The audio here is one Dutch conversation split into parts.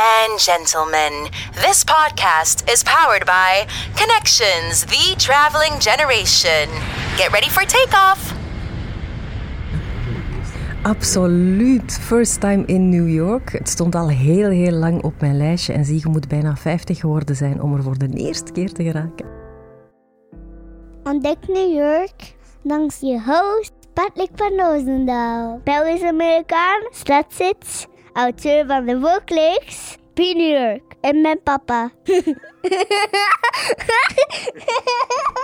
and gentlemen, this podcast is powered by Connections, the traveling generation. Get ready for takeoff. Absoluut. First time in New York. Het stond al heel, heel lang op mijn lijstje. En zie, je moet bijna 50 geworden zijn om er voor de eerste keer te geraken. Ontdek New York langs je host Patrick van Roosendaal. Belgisch-Amerikaan, stadszit, auteur van de Workleaks, New York en mijn papa.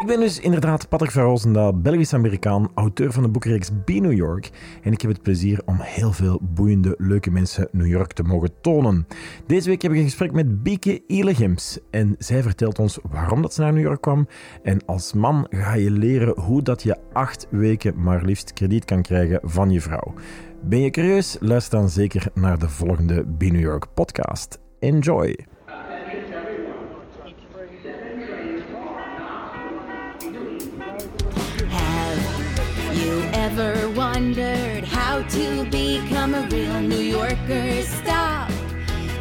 Ik ben dus inderdaad Patrick van Roosendaal, Belgisch-Amerikaan, auteur van de boekreeks Be New York. En ik heb het plezier om heel veel boeiende, leuke mensen New York te mogen tonen. Deze week heb ik een gesprek met Bieke Ilegems. En zij vertelt ons waarom dat ze naar New York kwam. En als man ga je leren hoe dat je acht weken maar liefst krediet kan krijgen van je vrouw. Ben je curieus? Luister dan zeker naar de volgende Be New York podcast. Enjoy! Wondered how to become a real New Yorker? Stop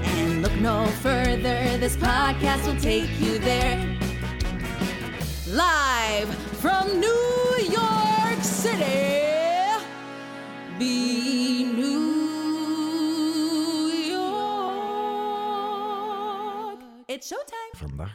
and look no further. This podcast will take you there. Live from New York City. Be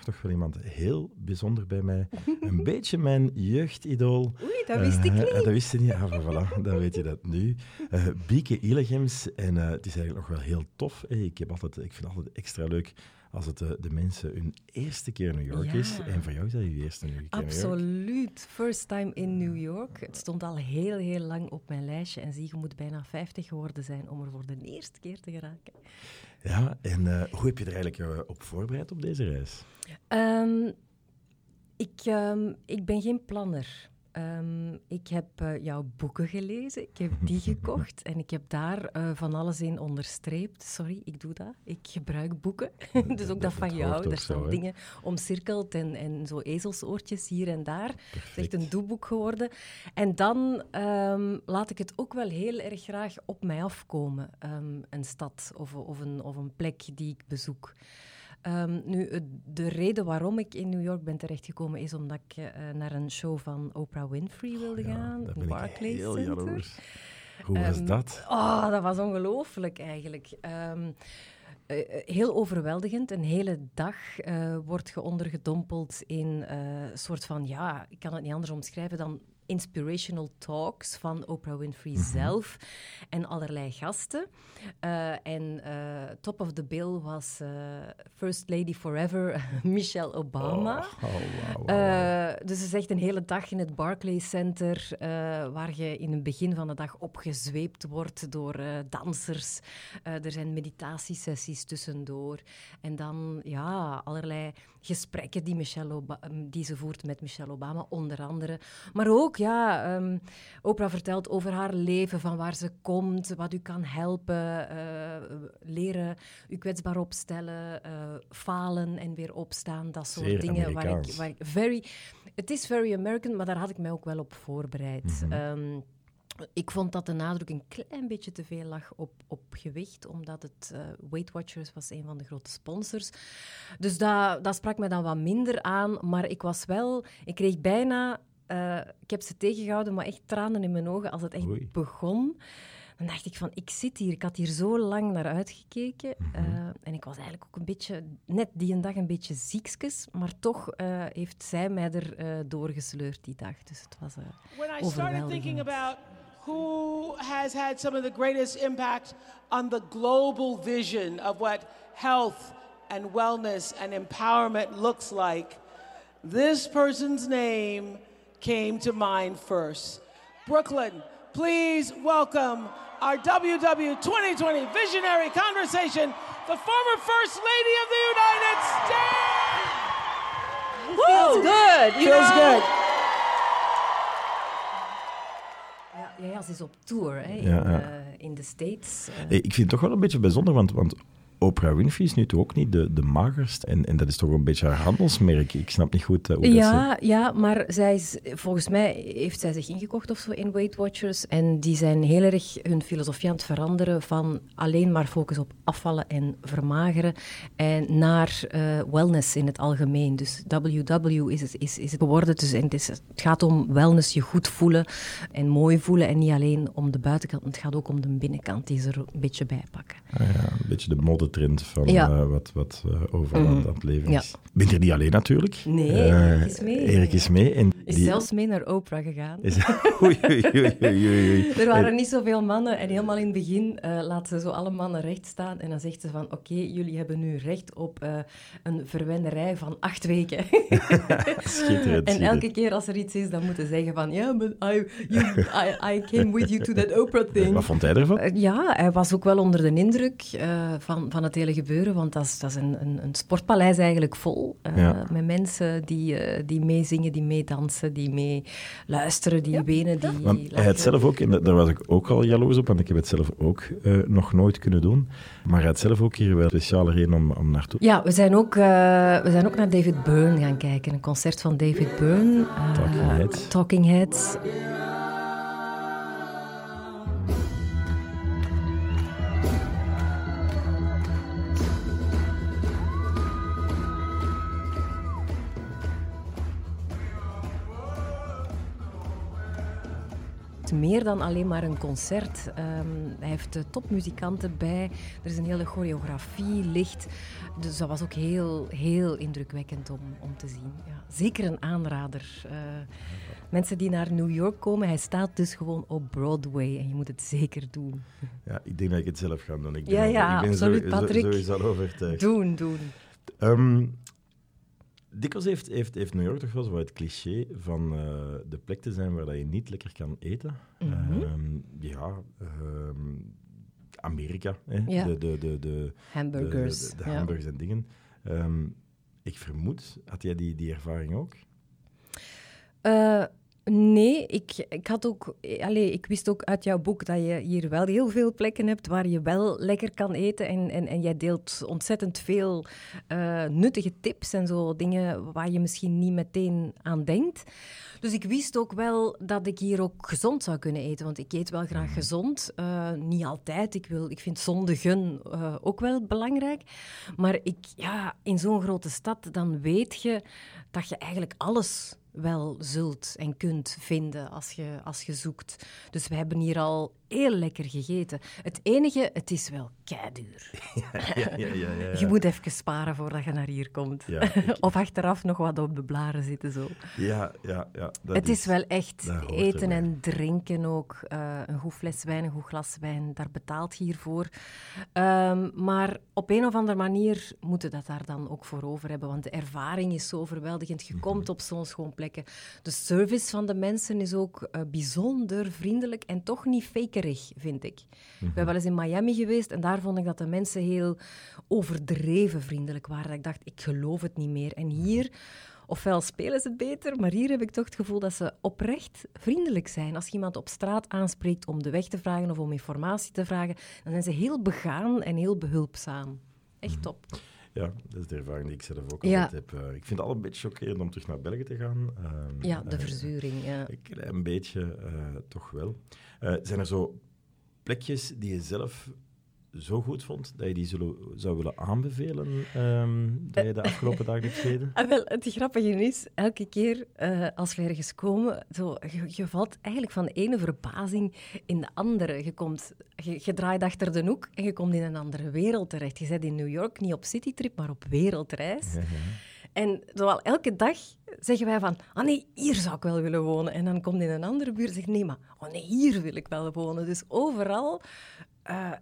toch wel iemand heel bijzonder bij mij. Een beetje mijn jeugdidool. Oei, dat wist ik Eh, niet. dat wist je niet? Ah, voilà, dan weet je dat nu. Eh Bieke Ilegems. En eh, het is eigenlijk nog wel heel tof. Ik, heb altijd, ik vind het altijd extra leuk als het eh, de mensen hun eerste keer New York Ja. is. En voor jou is dat je eerste keer New York. Absoluut. First time in New York. Het stond al heel, heel lang op mijn lijstje. En zie, je moet bijna 50 geworden zijn om er voor de eerste keer te geraken. Ja, en eh, hoe heb je er eigenlijk eh, op voorbereid op deze reis? Ehm, ik, ehm, ik ben geen planner. Ehm, ik heb eh, jouw boeken gelezen, ik heb die gekocht en ik heb daar eh, van alles in onderstreept. Sorry, ik doe dat. Ik gebruik boeken. dus ook dat van jou. Er staan hè? dingen omcirkeld en, en zo ezelsoortjes hier en daar. Het is echt een doeboek geworden. En dan ehm, laat ik het ook wel heel erg graag op mij afkomen. ehm, een stad of, of, een, of een plek die ik bezoek. Ehm, nu, de reden waarom ik in New York ben terechtgekomen is omdat ik eh, naar een show van Oprah Winfrey wilde gaan. Daar ben ik Barclays heel Center. jaloers. Hoe was Ehm, dat? Oh, dat was ongelooflijk eigenlijk. Ehm, eh, eh, heel overweldigend. Een hele dag eh, wordt je ondergedompeld in een soort van, ja, ik kan het niet anders omschrijven dan inspirational talks van Oprah Winfrey zelf en allerlei gasten. Eh, en eh, top of the bill was eh, First Lady Forever, Michelle Obama. Oh. Eh, dus het is echt een hele dag in het Barclays Center, waar je in het begin van de dag opgezweept wordt door dansers. Er zijn meditatiesessies tussendoor. En dan ja, allerlei gesprekken die, Michelle Oba- die ze voert met Michelle Obama, onder andere. Maar ook, ja, ehm, Oprah vertelt over haar leven, van waar ze komt, wat u kan helpen, eh, leren, u kwetsbaar opstellen, eh, falen en weer opstaan, dat soort Zeer dingen. Waar ik, Amerikaans. waar ik very, het is very American, maar daar had ik mij ook wel op voorbereid. Mhm. Ehm, ik vond dat de nadruk een klein beetje te veel lag op, op gewicht, omdat het eh, Weight Watchers was een van de grote sponsors. Dus dat, dat sprak me dan wat minder aan, maar ik was wel, ik kreeg bijna, eh, ik heb ze tegengehouden, maar echt tranen in mijn ogen als het echt Oei. begon. Dan dacht ik van, ik zit hier, ik had hier zo lang naar uitgekeken. Eh, en ik was eigenlijk ook een beetje, net die een dag een beetje ziekjes, maar toch eh, heeft zij mij er eh, doorgesleurd die dag. Dus het was eh, When I started thinking overweldigend. about who has had some of the greatest impact on the global vision of what health and wellness and empowerment looks like, this person's name came to mind first. Brooklyn, please welcome our WW 2020 Visionary Conversation, the former First Lady of the United States. Feels good, you Feels know? good. Ja, ja, ja, ze is op tour hè, in, Ja, ja. eh, in de States. Hey, ik vind het toch wel een beetje bijzonder, want, want Oprah Winfrey is nu toch ook niet de, de magerst. En, en dat is toch een beetje haar handelsmerk. Ik snap niet goed eh, hoe dat Ja, ja, maar zij is, volgens mij heeft zij zich ingekocht of zo in Weight Watchers. En die zijn heel erg hun filosofie aan het veranderen van alleen maar focus op afvallen en vermageren en naar eh, wellness in het algemeen. Dus WW is het, is, is het geworden. Dus, en het, is, het gaat om wellness, je goed voelen en mooi voelen. En niet alleen om de buitenkant, het gaat ook om de binnenkant die ze er een beetje bij pakken. Ah ja, een beetje de van Ja. eh, wat, wat eh, overal aan het leven Ja. is. Bent er niet alleen natuurlijk. Nee, Eh, Erik is mee. Erik is mee. En Is die- zelfs mee naar Oprah gegaan. Is, oei, oei, oei, oei, oei. Er waren niet zoveel mannen en helemaal in het begin laat ze zo alle mannen recht staan en dan zegt ze van oké, jullie hebben nu recht op een verwennerij van acht weken. Schitterend. en elke keer als er iets is, dan moeten ze zeggen van ja, but I, you, I, I came with you to that Oprah thing. Wat vond hij ervan? Ja, hij was ook wel onder de indruk eh, van, van het hele gebeuren, want dat is, dat is een, een, een sportpaleis eigenlijk vol. eh, Ja. Met mensen die, eh, die meezingen, die meedansen, die mee luisteren, die wenen, die Want hij had zelf ook, en da- daar was ik ook al jaloers op, want ik heb het zelf ook eh, nog nooit kunnen doen. Maar hij had zelf ook hier wel een speciale reden om, om naartoe. Ja, we zijn, ook, eh, we zijn ook naar David Byrne gaan kijken. Een concert van David Byrne. Talking Heads. Talking Heads. Meer dan alleen maar een concert. Ehm, hij heeft topmuzikanten bij. Er is een hele choreografie, licht. Dus dat was ook heel, heel indrukwekkend om, om te zien. Ja, zeker een aanrader. Eh, mensen die naar New York komen, hij staat dus gewoon op Broadway. En je moet het zeker doen. Ja, ik denk dat ik het zelf ga doen. Ik Ja, ja, ik ben absoluut, zo, zo- Patrick. sowieso al overtuigd. Doen, doen. Ehm, dikwijls heeft, heeft, heeft New York toch wel zo het cliché van eh, de plek te zijn waar dat je niet lekker kan eten. Mhm. Ehm, ja, ehm, Amerika. Hè? Ja. De, de, de, de, Hamburgers. De, de, de ja. hamburgers en dingen. Ehm, ik vermoed, had jij die, die ervaring ook? Eh, nee, ik, ik had ook... Allee, ik wist ook uit jouw boek dat je hier wel heel veel plekken hebt waar je wel lekker kan eten. En, en, en jij deelt ontzettend veel eh, nuttige tips en zo dingen waar je misschien niet meteen aan denkt. Dus ik wist ook wel dat ik hier ook gezond zou kunnen eten. Want ik eet wel graag gezond. Eh, niet altijd. Ik, wil, ik vind zondigen eh ook wel belangrijk. Maar ik, ja, in zo'n grote stad, dan weet je dat je eigenlijk alles wel zult en kunt vinden als je, als je zoekt. Dus we hebben hier al heel lekker gegeten. Het enige, het is wel keiduur. ja, ja, ja, ja, Je moet even sparen voordat je naar hier komt. Ik- of achteraf nog wat op de blaren zitten zo. Ja, ja, ja. dat het is, wel echt eten en drinken ook. Eh, een goed fles wijn, een goed glas wijn, daar betaalt je hiervoor. Ehm, maar op een of andere manier moeten we dat daar dan ook voor over hebben. Want de ervaring is zo overweldigend. Je Mhm. komt op zo'n schoon plekken. De service van de mensen is ook eh, bijzonder vriendelijk en toch niet vind ik. Ik ben wel eens in Miami geweest en daar vond ik dat de mensen heel overdreven vriendelijk waren. Ik dacht, ik geloof het niet meer. En hier, ofwel spelen ze het beter, maar hier heb ik toch het gevoel dat ze oprecht vriendelijk zijn. Als je iemand op straat aanspreekt om de weg te vragen of om informatie te vragen, dan zijn ze heel begaan en heel behulpzaam. Echt top. Ja, dat is de ervaring die ik zelf ook altijd heb. Eh, ik vind het al een beetje chockerend om terug naar België te gaan. Ehm, Ja, de eh, verzuring. Ja. Een klein beetje, eh, toch wel. Zijn er zo plekjes die je zelf zo goed vond, dat je die zullen, zou willen aanbevelen, ehm, dat je de afgelopen dagen hebt gegeten? Ah, wel, het grappige is, elke keer eh, als we ergens komen, zo, je, je valt eigenlijk van de ene verbazing in de andere. Je, komt, je, je draait achter de hoek en je komt in een andere wereld terecht. Je bent in New York niet op citytrip, maar op wereldreis. En zowel elke dag zeggen wij van, ah nee, hier zou ik wel willen wonen. En dan komt in een andere buurt en zegt, nee, maar oh nee, hier wil ik wel wonen. Dus overal, eh,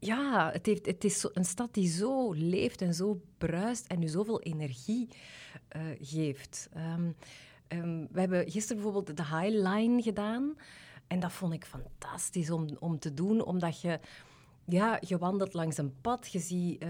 ja, het, heeft, het is een stad die zo leeft en zo bruist en u zoveel energie eh, geeft. Ehm, ehm, we hebben gisteren bijvoorbeeld de High Line gedaan. En dat vond ik fantastisch om, om te doen, omdat je, ja, je wandelt langs een pad, je ziet...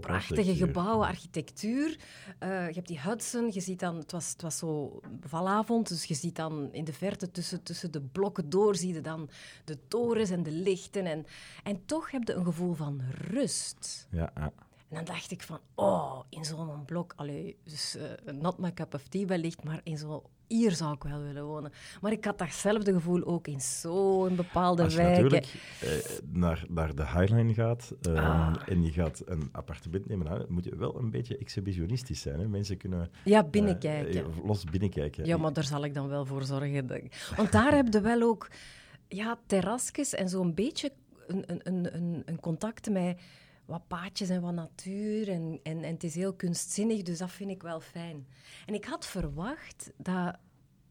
prachtige gebouwen, architectuur. Eh, je hebt die Hudson, je ziet dan, het was, het was zo valavond, dus je ziet dan in de verte tussen, tussen de blokken door, zie je dan de torens en de lichten. En, en toch heb je een gevoel van rust. Ja, ja. En dan dacht ik van, oh, in zo'n blok, allee, dus eh, not my cup of tea wellicht, maar in zo, hier zou ik wel willen wonen. Maar ik had datzelfde gevoel ook in zo'n bepaalde Als je wijken. natuurlijk eh, naar, naar de Highline gaat eh, Ah. en je gaat een appartement nemen, dan moet je wel een beetje exhibitionistisch zijn. Hè? Mensen kunnen Ja, binnenkijken. eh, los binnenkijken. Ja, maar daar zal ik dan wel voor zorgen. Want daar heb je wel ook ja, terrasjes en zo'n beetje een, een, een, een, een contact met wat paadjes en wat natuur. En, en, en het is heel kunstzinnig, dus dat vind ik wel fijn. En ik had verwacht dat...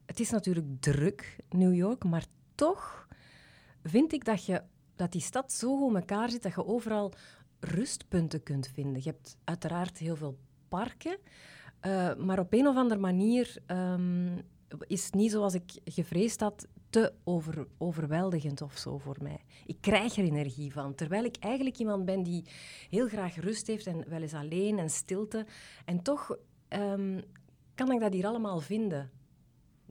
Het is natuurlijk druk, New York, maar toch vind ik dat, je, dat die stad zo goed elkaar zit dat je overal rustpunten kunt vinden. Je hebt uiteraard heel veel parken, eh, maar op een of andere manier ehm, is het niet zoals ik gevreesd had te over, overweldigend of zo voor mij. Ik krijg er energie van, terwijl ik eigenlijk iemand ben die heel graag rust heeft en wel eens alleen en stilte. En toch ehm, kan ik dat hier allemaal vinden.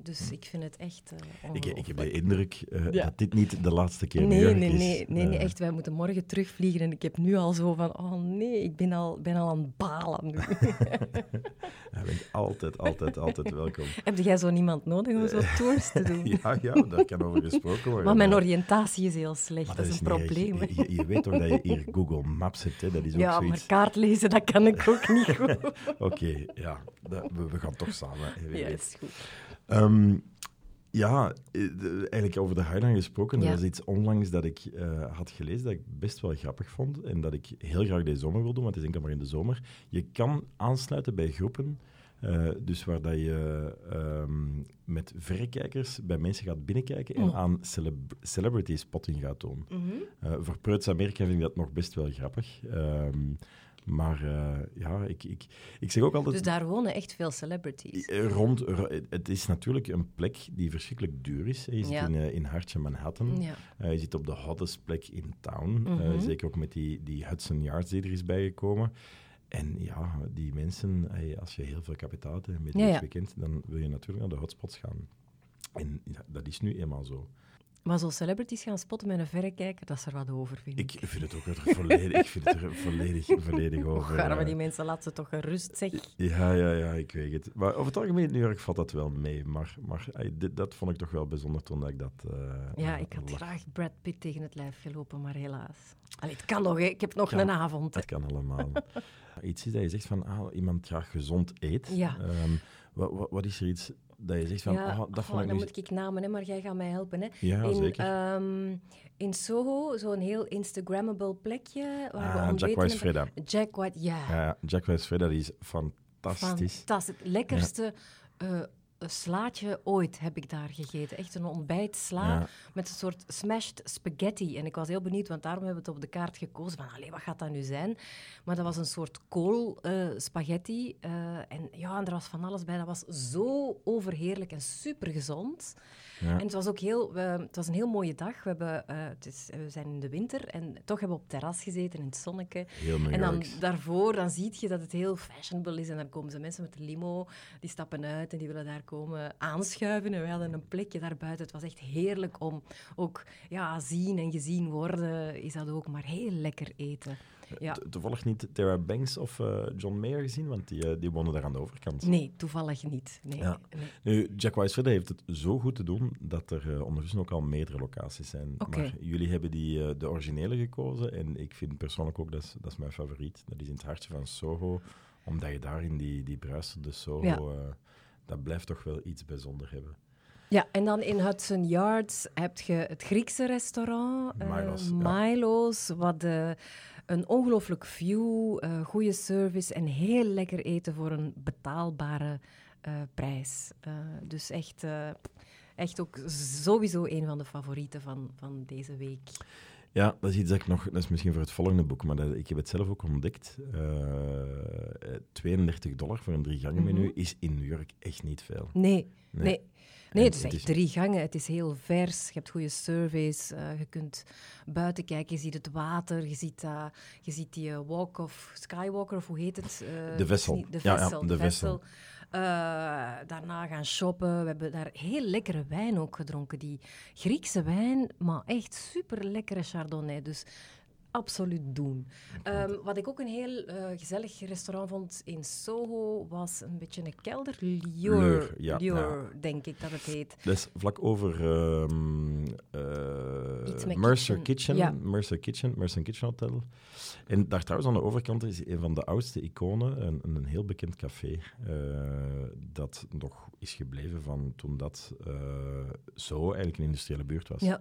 Dus ik vind het echt eh Ik, ik heb de indruk eh, Ja. dat dit niet de laatste keer Nee, nee, is. nee, nee, nee, Eh, echt. Wij moeten morgen terugvliegen en ik heb nu al zo van, oh nee, ik ben al, ben al aan het balen nu. Je bent altijd, altijd, altijd welkom. Heb jij zo niemand nodig om zo tours te doen? Ja, ja, daar kan over gesproken worden. Maar mijn oriëntatie is heel slecht, maar dat, is een probleem. Je, je weet toch dat je hier Google Maps hebt, hè? Dat is ook Ja, maar kaart lezen, dat kan ik ook niet goed. Oké, ja, dat- we, we gaan toch samen. Ja, is goed. Ehm, ja, eh, eigenlijk over de Highline gesproken. Ja. Er was iets onlangs dat ik eh, had gelezen dat ik best wel grappig vond. En dat ik heel graag deze zomer wil doen, want het is enkel maar in de zomer. Je kan aansluiten bij groepen. eh, dus waar dat je ehm, met verrekijkers bij mensen gaat binnenkijken en Oh. aan celeb- celebrity spotting gaat doen. Mhm. Voor Preuts Amerika vind ik dat nog best wel grappig. Ehm, maar eh, ja, ik, ik, ik zeg ook altijd... Dus daar wonen echt veel celebrities. Eh, Rond, ro- het is natuurlijk een plek die verschrikkelijk duur is. Je zit Ja. in, eh, in hartje Manhattan. Ja. Eh, je zit op de hottest plek in town. Eh, Mhm. zeker ook met die, die Hudson Yards die er is bijgekomen. En ja, die mensen, eh, als je heel veel kapitaal hebt en met Ja, weekend, dan wil je natuurlijk naar de hotspots gaan. En ja, dat is nu eenmaal zo. Maar zo celebrities gaan spotten met een verrekijker, dat is er wat over, vind ik. Ik vind het ook er volledig, ik vind het er volledig, volledig over. Och, arme eh. die mensen, laat ze toch gerust, zeg. Ja, ja, ja, ik weet het. Maar over het algemeen in New York valt dat wel mee. Maar, maar dit, dat vond ik toch wel bijzonder toen ik dat... eh, Ja, eh, ik had graag Brad Pitt tegen het lijf gelopen, maar helaas. Allee, het kan nog, hè. ik heb nog Ja, een avond. Dat kan allemaal. iets is dat je zegt van, ah, iemand graag gezond eet. Ja. Ehm, wat, wat, wat is er iets dat je zegt van, ja, ah, dat vond ik dan moet ik namen, hè, maar jij gaat mij helpen. Hè. Ja, in, zeker. ehm, in Soho, zo'n heel Instagrammable plekje. Waar we Ah, ontbeten Jack White's. Freda. Jack White, ja. Ja, Jack White's Freda, die is fantastisch. Fantastisch. Het lekkerste eh, slaatje ooit heb ik daar gegeten. Echt een ontbijtsla Ja. met een soort smashed spaghetti. En ik was heel benieuwd, want daarom hebben we het op de kaart gekozen. Van, allee, wat gaat dat nu zijn? Maar dat was een soort kool eh, spaghetti. eh, en ja, en er was van alles bij. Dat was zo overheerlijk en supergezond. Ja. En het was ook heel, het was een heel mooie dag. We, hebben, eh, het is, we zijn in de winter en toch hebben we op het terras gezeten in het New En dan daarvoor dan zie je dat het heel fashionable is. En dan komen ze mensen met de limo, die stappen uit en die willen daar komen aanschuiven. En wij hadden een plekje daar buiten. Het was echt heerlijk om ook ja, zien en gezien worden. Is dat ook maar heel lekker eten. Ja. To- Toevallig niet Tara Banks of eh, John Mayer gezien, want die, eh, die wonen daar aan de overkant. Nee, toevallig niet. Nee, Ja. nee. Nu, Jack Freda heeft het zo goed te doen dat er eh, ondertussen ook al meerdere locaties zijn. Maar jullie hebben die, de originele gekozen en ik vind persoonlijk ook, dat is, dat is mijn favoriet. Dat is in het hartje van Soho, omdat je daar in die, die bruisende Soho, Ja. Dat blijft toch wel iets bijzonder hebben. Ja, en dan in Hudson Yards heb je het Griekse restaurant. eh, Milo's, ja. Wat eh, een ongelooflijk view, eh goede service en heel lekker eten voor een betaalbare prijs. Dus echt, echt ook sowieso een van de favorieten van, van deze week. Ja, dat is iets dat ik nog, dat is misschien voor het volgende boek, maar dat, ik heb het zelf ook ontdekt. Eh, 32 dollar voor een drie gangen menu Mhm. is in New York echt niet veel. Nee, Nee. Nee, het is echt drie gangen. Het is heel vers. Je hebt goede service. eh, je kunt buiten kijken. Je ziet het water. Je ziet, eh, je ziet die walk of Skywalker, of hoe heet het? De vessel. De Ja, ja, vessel. de vessel. Eh, daarna gaan shoppen. We hebben daar heel lekkere wijn ook gedronken. Die Griekse wijn, maar echt super lekkere Chardonnay. Dus absoluut doen. Ehm, wat ik ook een heel eh, gezellig restaurant vond in Soho was een beetje een kelder. Lior, Leur, ja, denk ik dat het heet. Dat is vlak over ehm, eh, Mercer kitchen. Kitchen, Ja. Mercer Kitchen, Mercer Kitchen Hotel. En daar trouwens aan de overkant is een van de oudste iconen, een, een heel bekend café, eh, dat nog is gebleven van toen dat zo eigenlijk een industriële buurt was. Ja,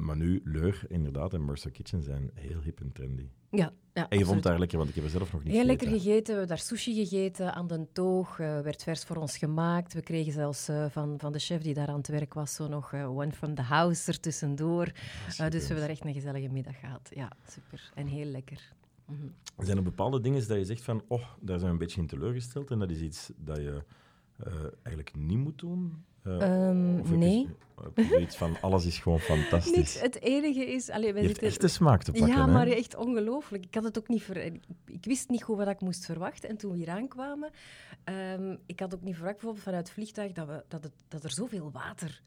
maar nu, Leur inderdaad en Mercer Kitchen zijn heel hip en trendy. ja, ja En je vond het daar lekker, want ik heb er zelf nog niet Heel lekker gegeten. We hebben daar sushi gegeten aan de toog. eh, werd vers voor ons gemaakt. We kregen zelfs eh, van, van de chef die daar aan het werk was zo nog eh, one from the house er tussendoor. Eh, dus we hebben daar echt een gezellige middag gehad. Ja, super. En heel lekker. Mhm. Zijn er bepaalde dingen dat je zegt van, oh, daar zijn we een beetje in teleurgesteld en dat is iets dat je eigenlijk niet moet doen? Eh, Ehm, nee. zoiets van, alles is gewoon fantastisch. Niks. Het enige is... Allee, wij je zitten- echt de smaak te pakken, Ja, hè? maar echt ongelooflijk. Ik had het ook niet ver... ik, wist niet goed wat ik moest verwachten. En toen we hier aankwamen, ehm, ik had ook niet verwacht bijvoorbeeld vanuit het vliegtuig dat, we, dat, het, dat er zoveel water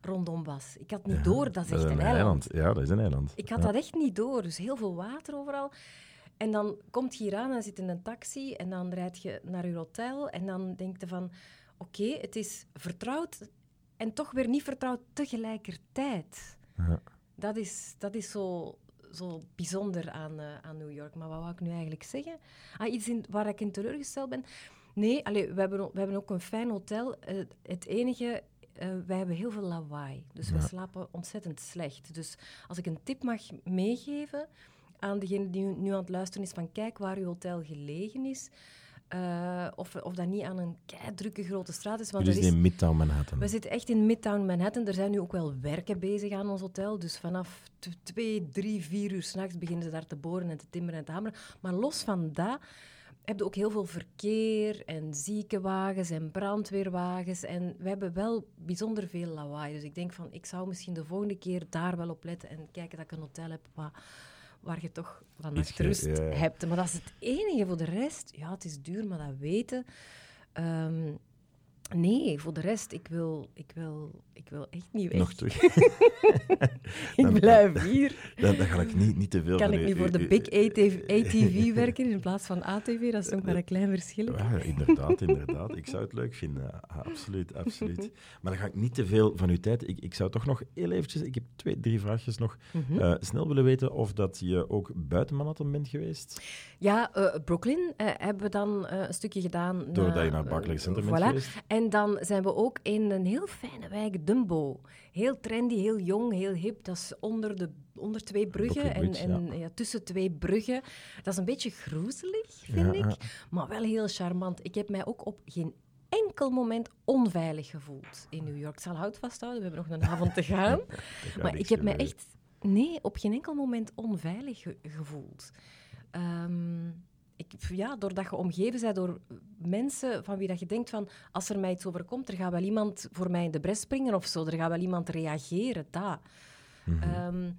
rondom was. Ik had niet door, dat is echt een eiland. Ja, dat is een eiland. Ik had Ja. dat echt niet door. Dus heel veel water overal. En dan komt je hier aan en zit in een taxi en dan rijd je naar je hotel en dan denk je van... Oké, het is vertrouwd en toch weer niet vertrouwd tegelijkertijd. Ja. Dat is, dat is zo, zo bijzonder aan, eh, aan New York. Maar wat wou ik nu eigenlijk zeggen? Ah, iets in, waar ik in teleurgesteld ben? Nee, allee, we, hebben, we hebben ook een fijn hotel. Eh, het enige, eh wij hebben heel veel lawaai. Dus we slapen ontzettend slecht. Dus als ik een tip mag meegeven aan degene die nu aan het luisteren is, van kijk waar uw hotel gelegen is. Eh, of, of dat niet aan een drukke grote straat is. Want er is, in Midtown Manhattan. we zitten echt in Midtown Manhattan. Er zijn nu ook wel werken bezig aan ons hotel. Dus vanaf twee, drie, vier uur s'nachts beginnen ze daar te boren en te timmeren en te hameren. Maar los van dat heb je ook heel veel verkeer en ziekenwagens en brandweerwagens. En we hebben wel bijzonder veel lawaai. Dus ik denk van, ik zou misschien de volgende keer daar wel op letten en kijken dat ik een hotel heb waar, waar je toch ja, ja. hebt. Maar dat is het enige. Voor de rest, ja, het is duur, maar dat weten. Ehm, nee, voor de rest, ik wil, ik wil, ik wil echt niet weg. Nog terug. ik blijf hier. Dan, dan ga ik niet, niet te veel Kan ik nu voor de Big ATV, ATV werken in plaats van ATV? Dat is toch maar een klein verschil. Ja, inderdaad, inderdaad. Ik zou het leuk vinden. Ah, absoluut, absoluut. Maar dan ga ik niet te veel van uw tijd. Ik, ik zou toch nog heel eventjes... Ik heb twee, drie vraagjes nog. Mhm. eh, snel willen weten of dat je ook buiten Manhattan bent geweest. Ja, eh, Brooklyn eh, hebben we dan een stukje gedaan. Doordat je naar Barclays Center bent geweest. En dan zijn we ook in een heel fijne wijk, Dumbo. Heel trendy, heel jong, heel hip. Dat is onder, de, onder twee bruggen en, en ja, tussen twee bruggen. Dat is een beetje groezelig, vind Ja, ik. Maar wel heel charmant. Ik heb mij ook op geen enkel moment onveilig gevoeld in New York. Ik zal hout vasthouden, we hebben nog een avond te gaan. maar ik heb mij echt, nee, op geen enkel moment onveilig ge- gevoeld. Ehm, ik, ja, doordat je omgeven bent door mensen van wie dat je denkt van, als er mij iets overkomt, er gaat wel iemand voor mij in de bres springen of zo, er gaat wel iemand reageren, dat. Mhm. Ehm,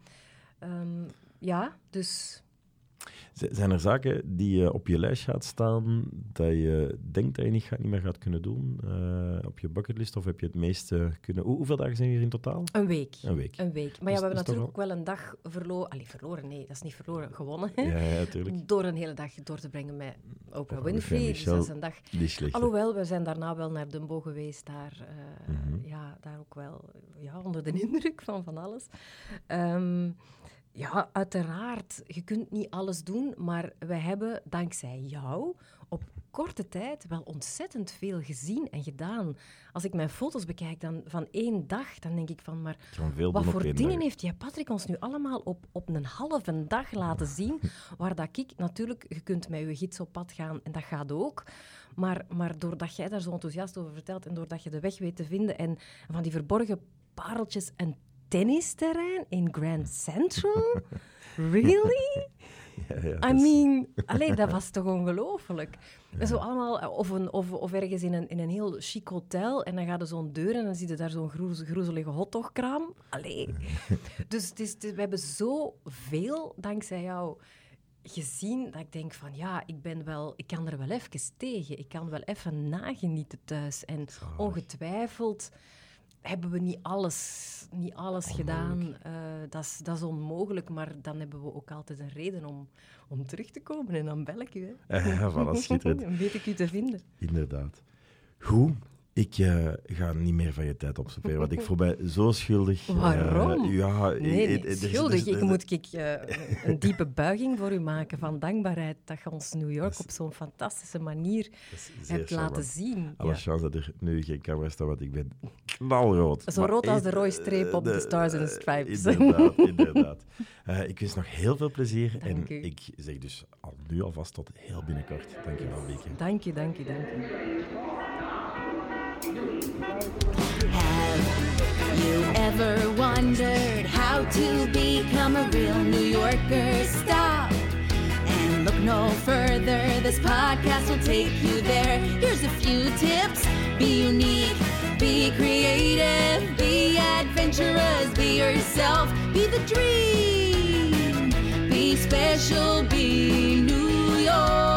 ehm, ja, dus Zijn er zaken die je op je lijst gaat staan dat je denkt dat je niet, gaat, niet meer gaat kunnen doen eh, op je bucketlist? Of heb je het meeste kunnen... Hoe- hoeveel dagen zijn hier in totaal? een week. Een week. Een week. Maar ja, we hebben natuurlijk ook wel een dag verloren. Allee, verloren, nee, dat is niet verloren, gewonnen. Ja, ja, natuurlijk. Door een hele dag door te brengen met Oprah Winfrey. Dus dat is een dag slecht. Alhoewel, we zijn daarna wel naar Dumbo geweest. Daar, eh, Mhm. ja, daar ook wel ja, onder de indruk van van alles. Ehm, ja, uiteraard, je kunt niet alles doen, maar wij hebben dankzij jou op korte tijd wel ontzettend veel gezien en gedaan. Als ik mijn foto's bekijk dan, van één dag, dan denk ik van, maar wat voor dingen dag. heeft jij Patrick ons nu allemaal op, op een halve dag laten zien? Waar dat ik natuurlijk, je kunt met je gids op pad gaan en dat gaat ook. Maar, maar doordat jij daar zo enthousiast over vertelt en doordat je de weg weet te vinden en van die verborgen pareltjes een tennisterrein in Grand Central? Really? Ja, ja, I is- mean, allee, dat was toch ongelooflijk? Zo allemaal, of, een, of, of ergens in een, in een heel chic hotel en dan gaat er zo'n deur en dan zie je daar zo'n groeze- groezelige hotdogkraam. Allee. Dus het is, het is- we hebben zoveel, dankzij jou, gezien dat ik denk van ja, ik ben wel, ik kan er wel even tegen. Ik kan wel even nagenieten thuis. En ongetwijfeld hebben we niet alles, niet alles gedaan. Eh, dat, is, dat is onmogelijk, maar dan hebben we ook altijd een reden om, om terug te komen. En dan bel ik u. Hè. Ja, voilà, schitterend. Dan weet ik u te vinden. Inderdaad. Goed. Ik eh, ga niet meer van je tijd opstopperen, want ik voel mij zo schuldig. Waarom? ja, Nee, nee, eh, er is- schuldig. Ik er- moet ik, eh, een diepe buiging voor u maken van dankbaarheid dat je ons New York op zo'n fantastische manier hebt laten zien. Alle Ja. chance dat er nu geen camera staat, want ik ben knalrood. Zo rood als de rode streep op de Stars and Stripes. Inderdaad, inderdaad. Ik wens nog heel veel plezier en u. ik zeg dus al nu alvast tot heel binnenkort. Dank je wel, Bieke. Dank je, dank je, dank je. Have you ever wondered how to become a real New Yorker? Stop and look no further. This podcast will take you there. Here's a few tips be unique, be creative, be adventurous, be yourself, be the dream, be special, be New York.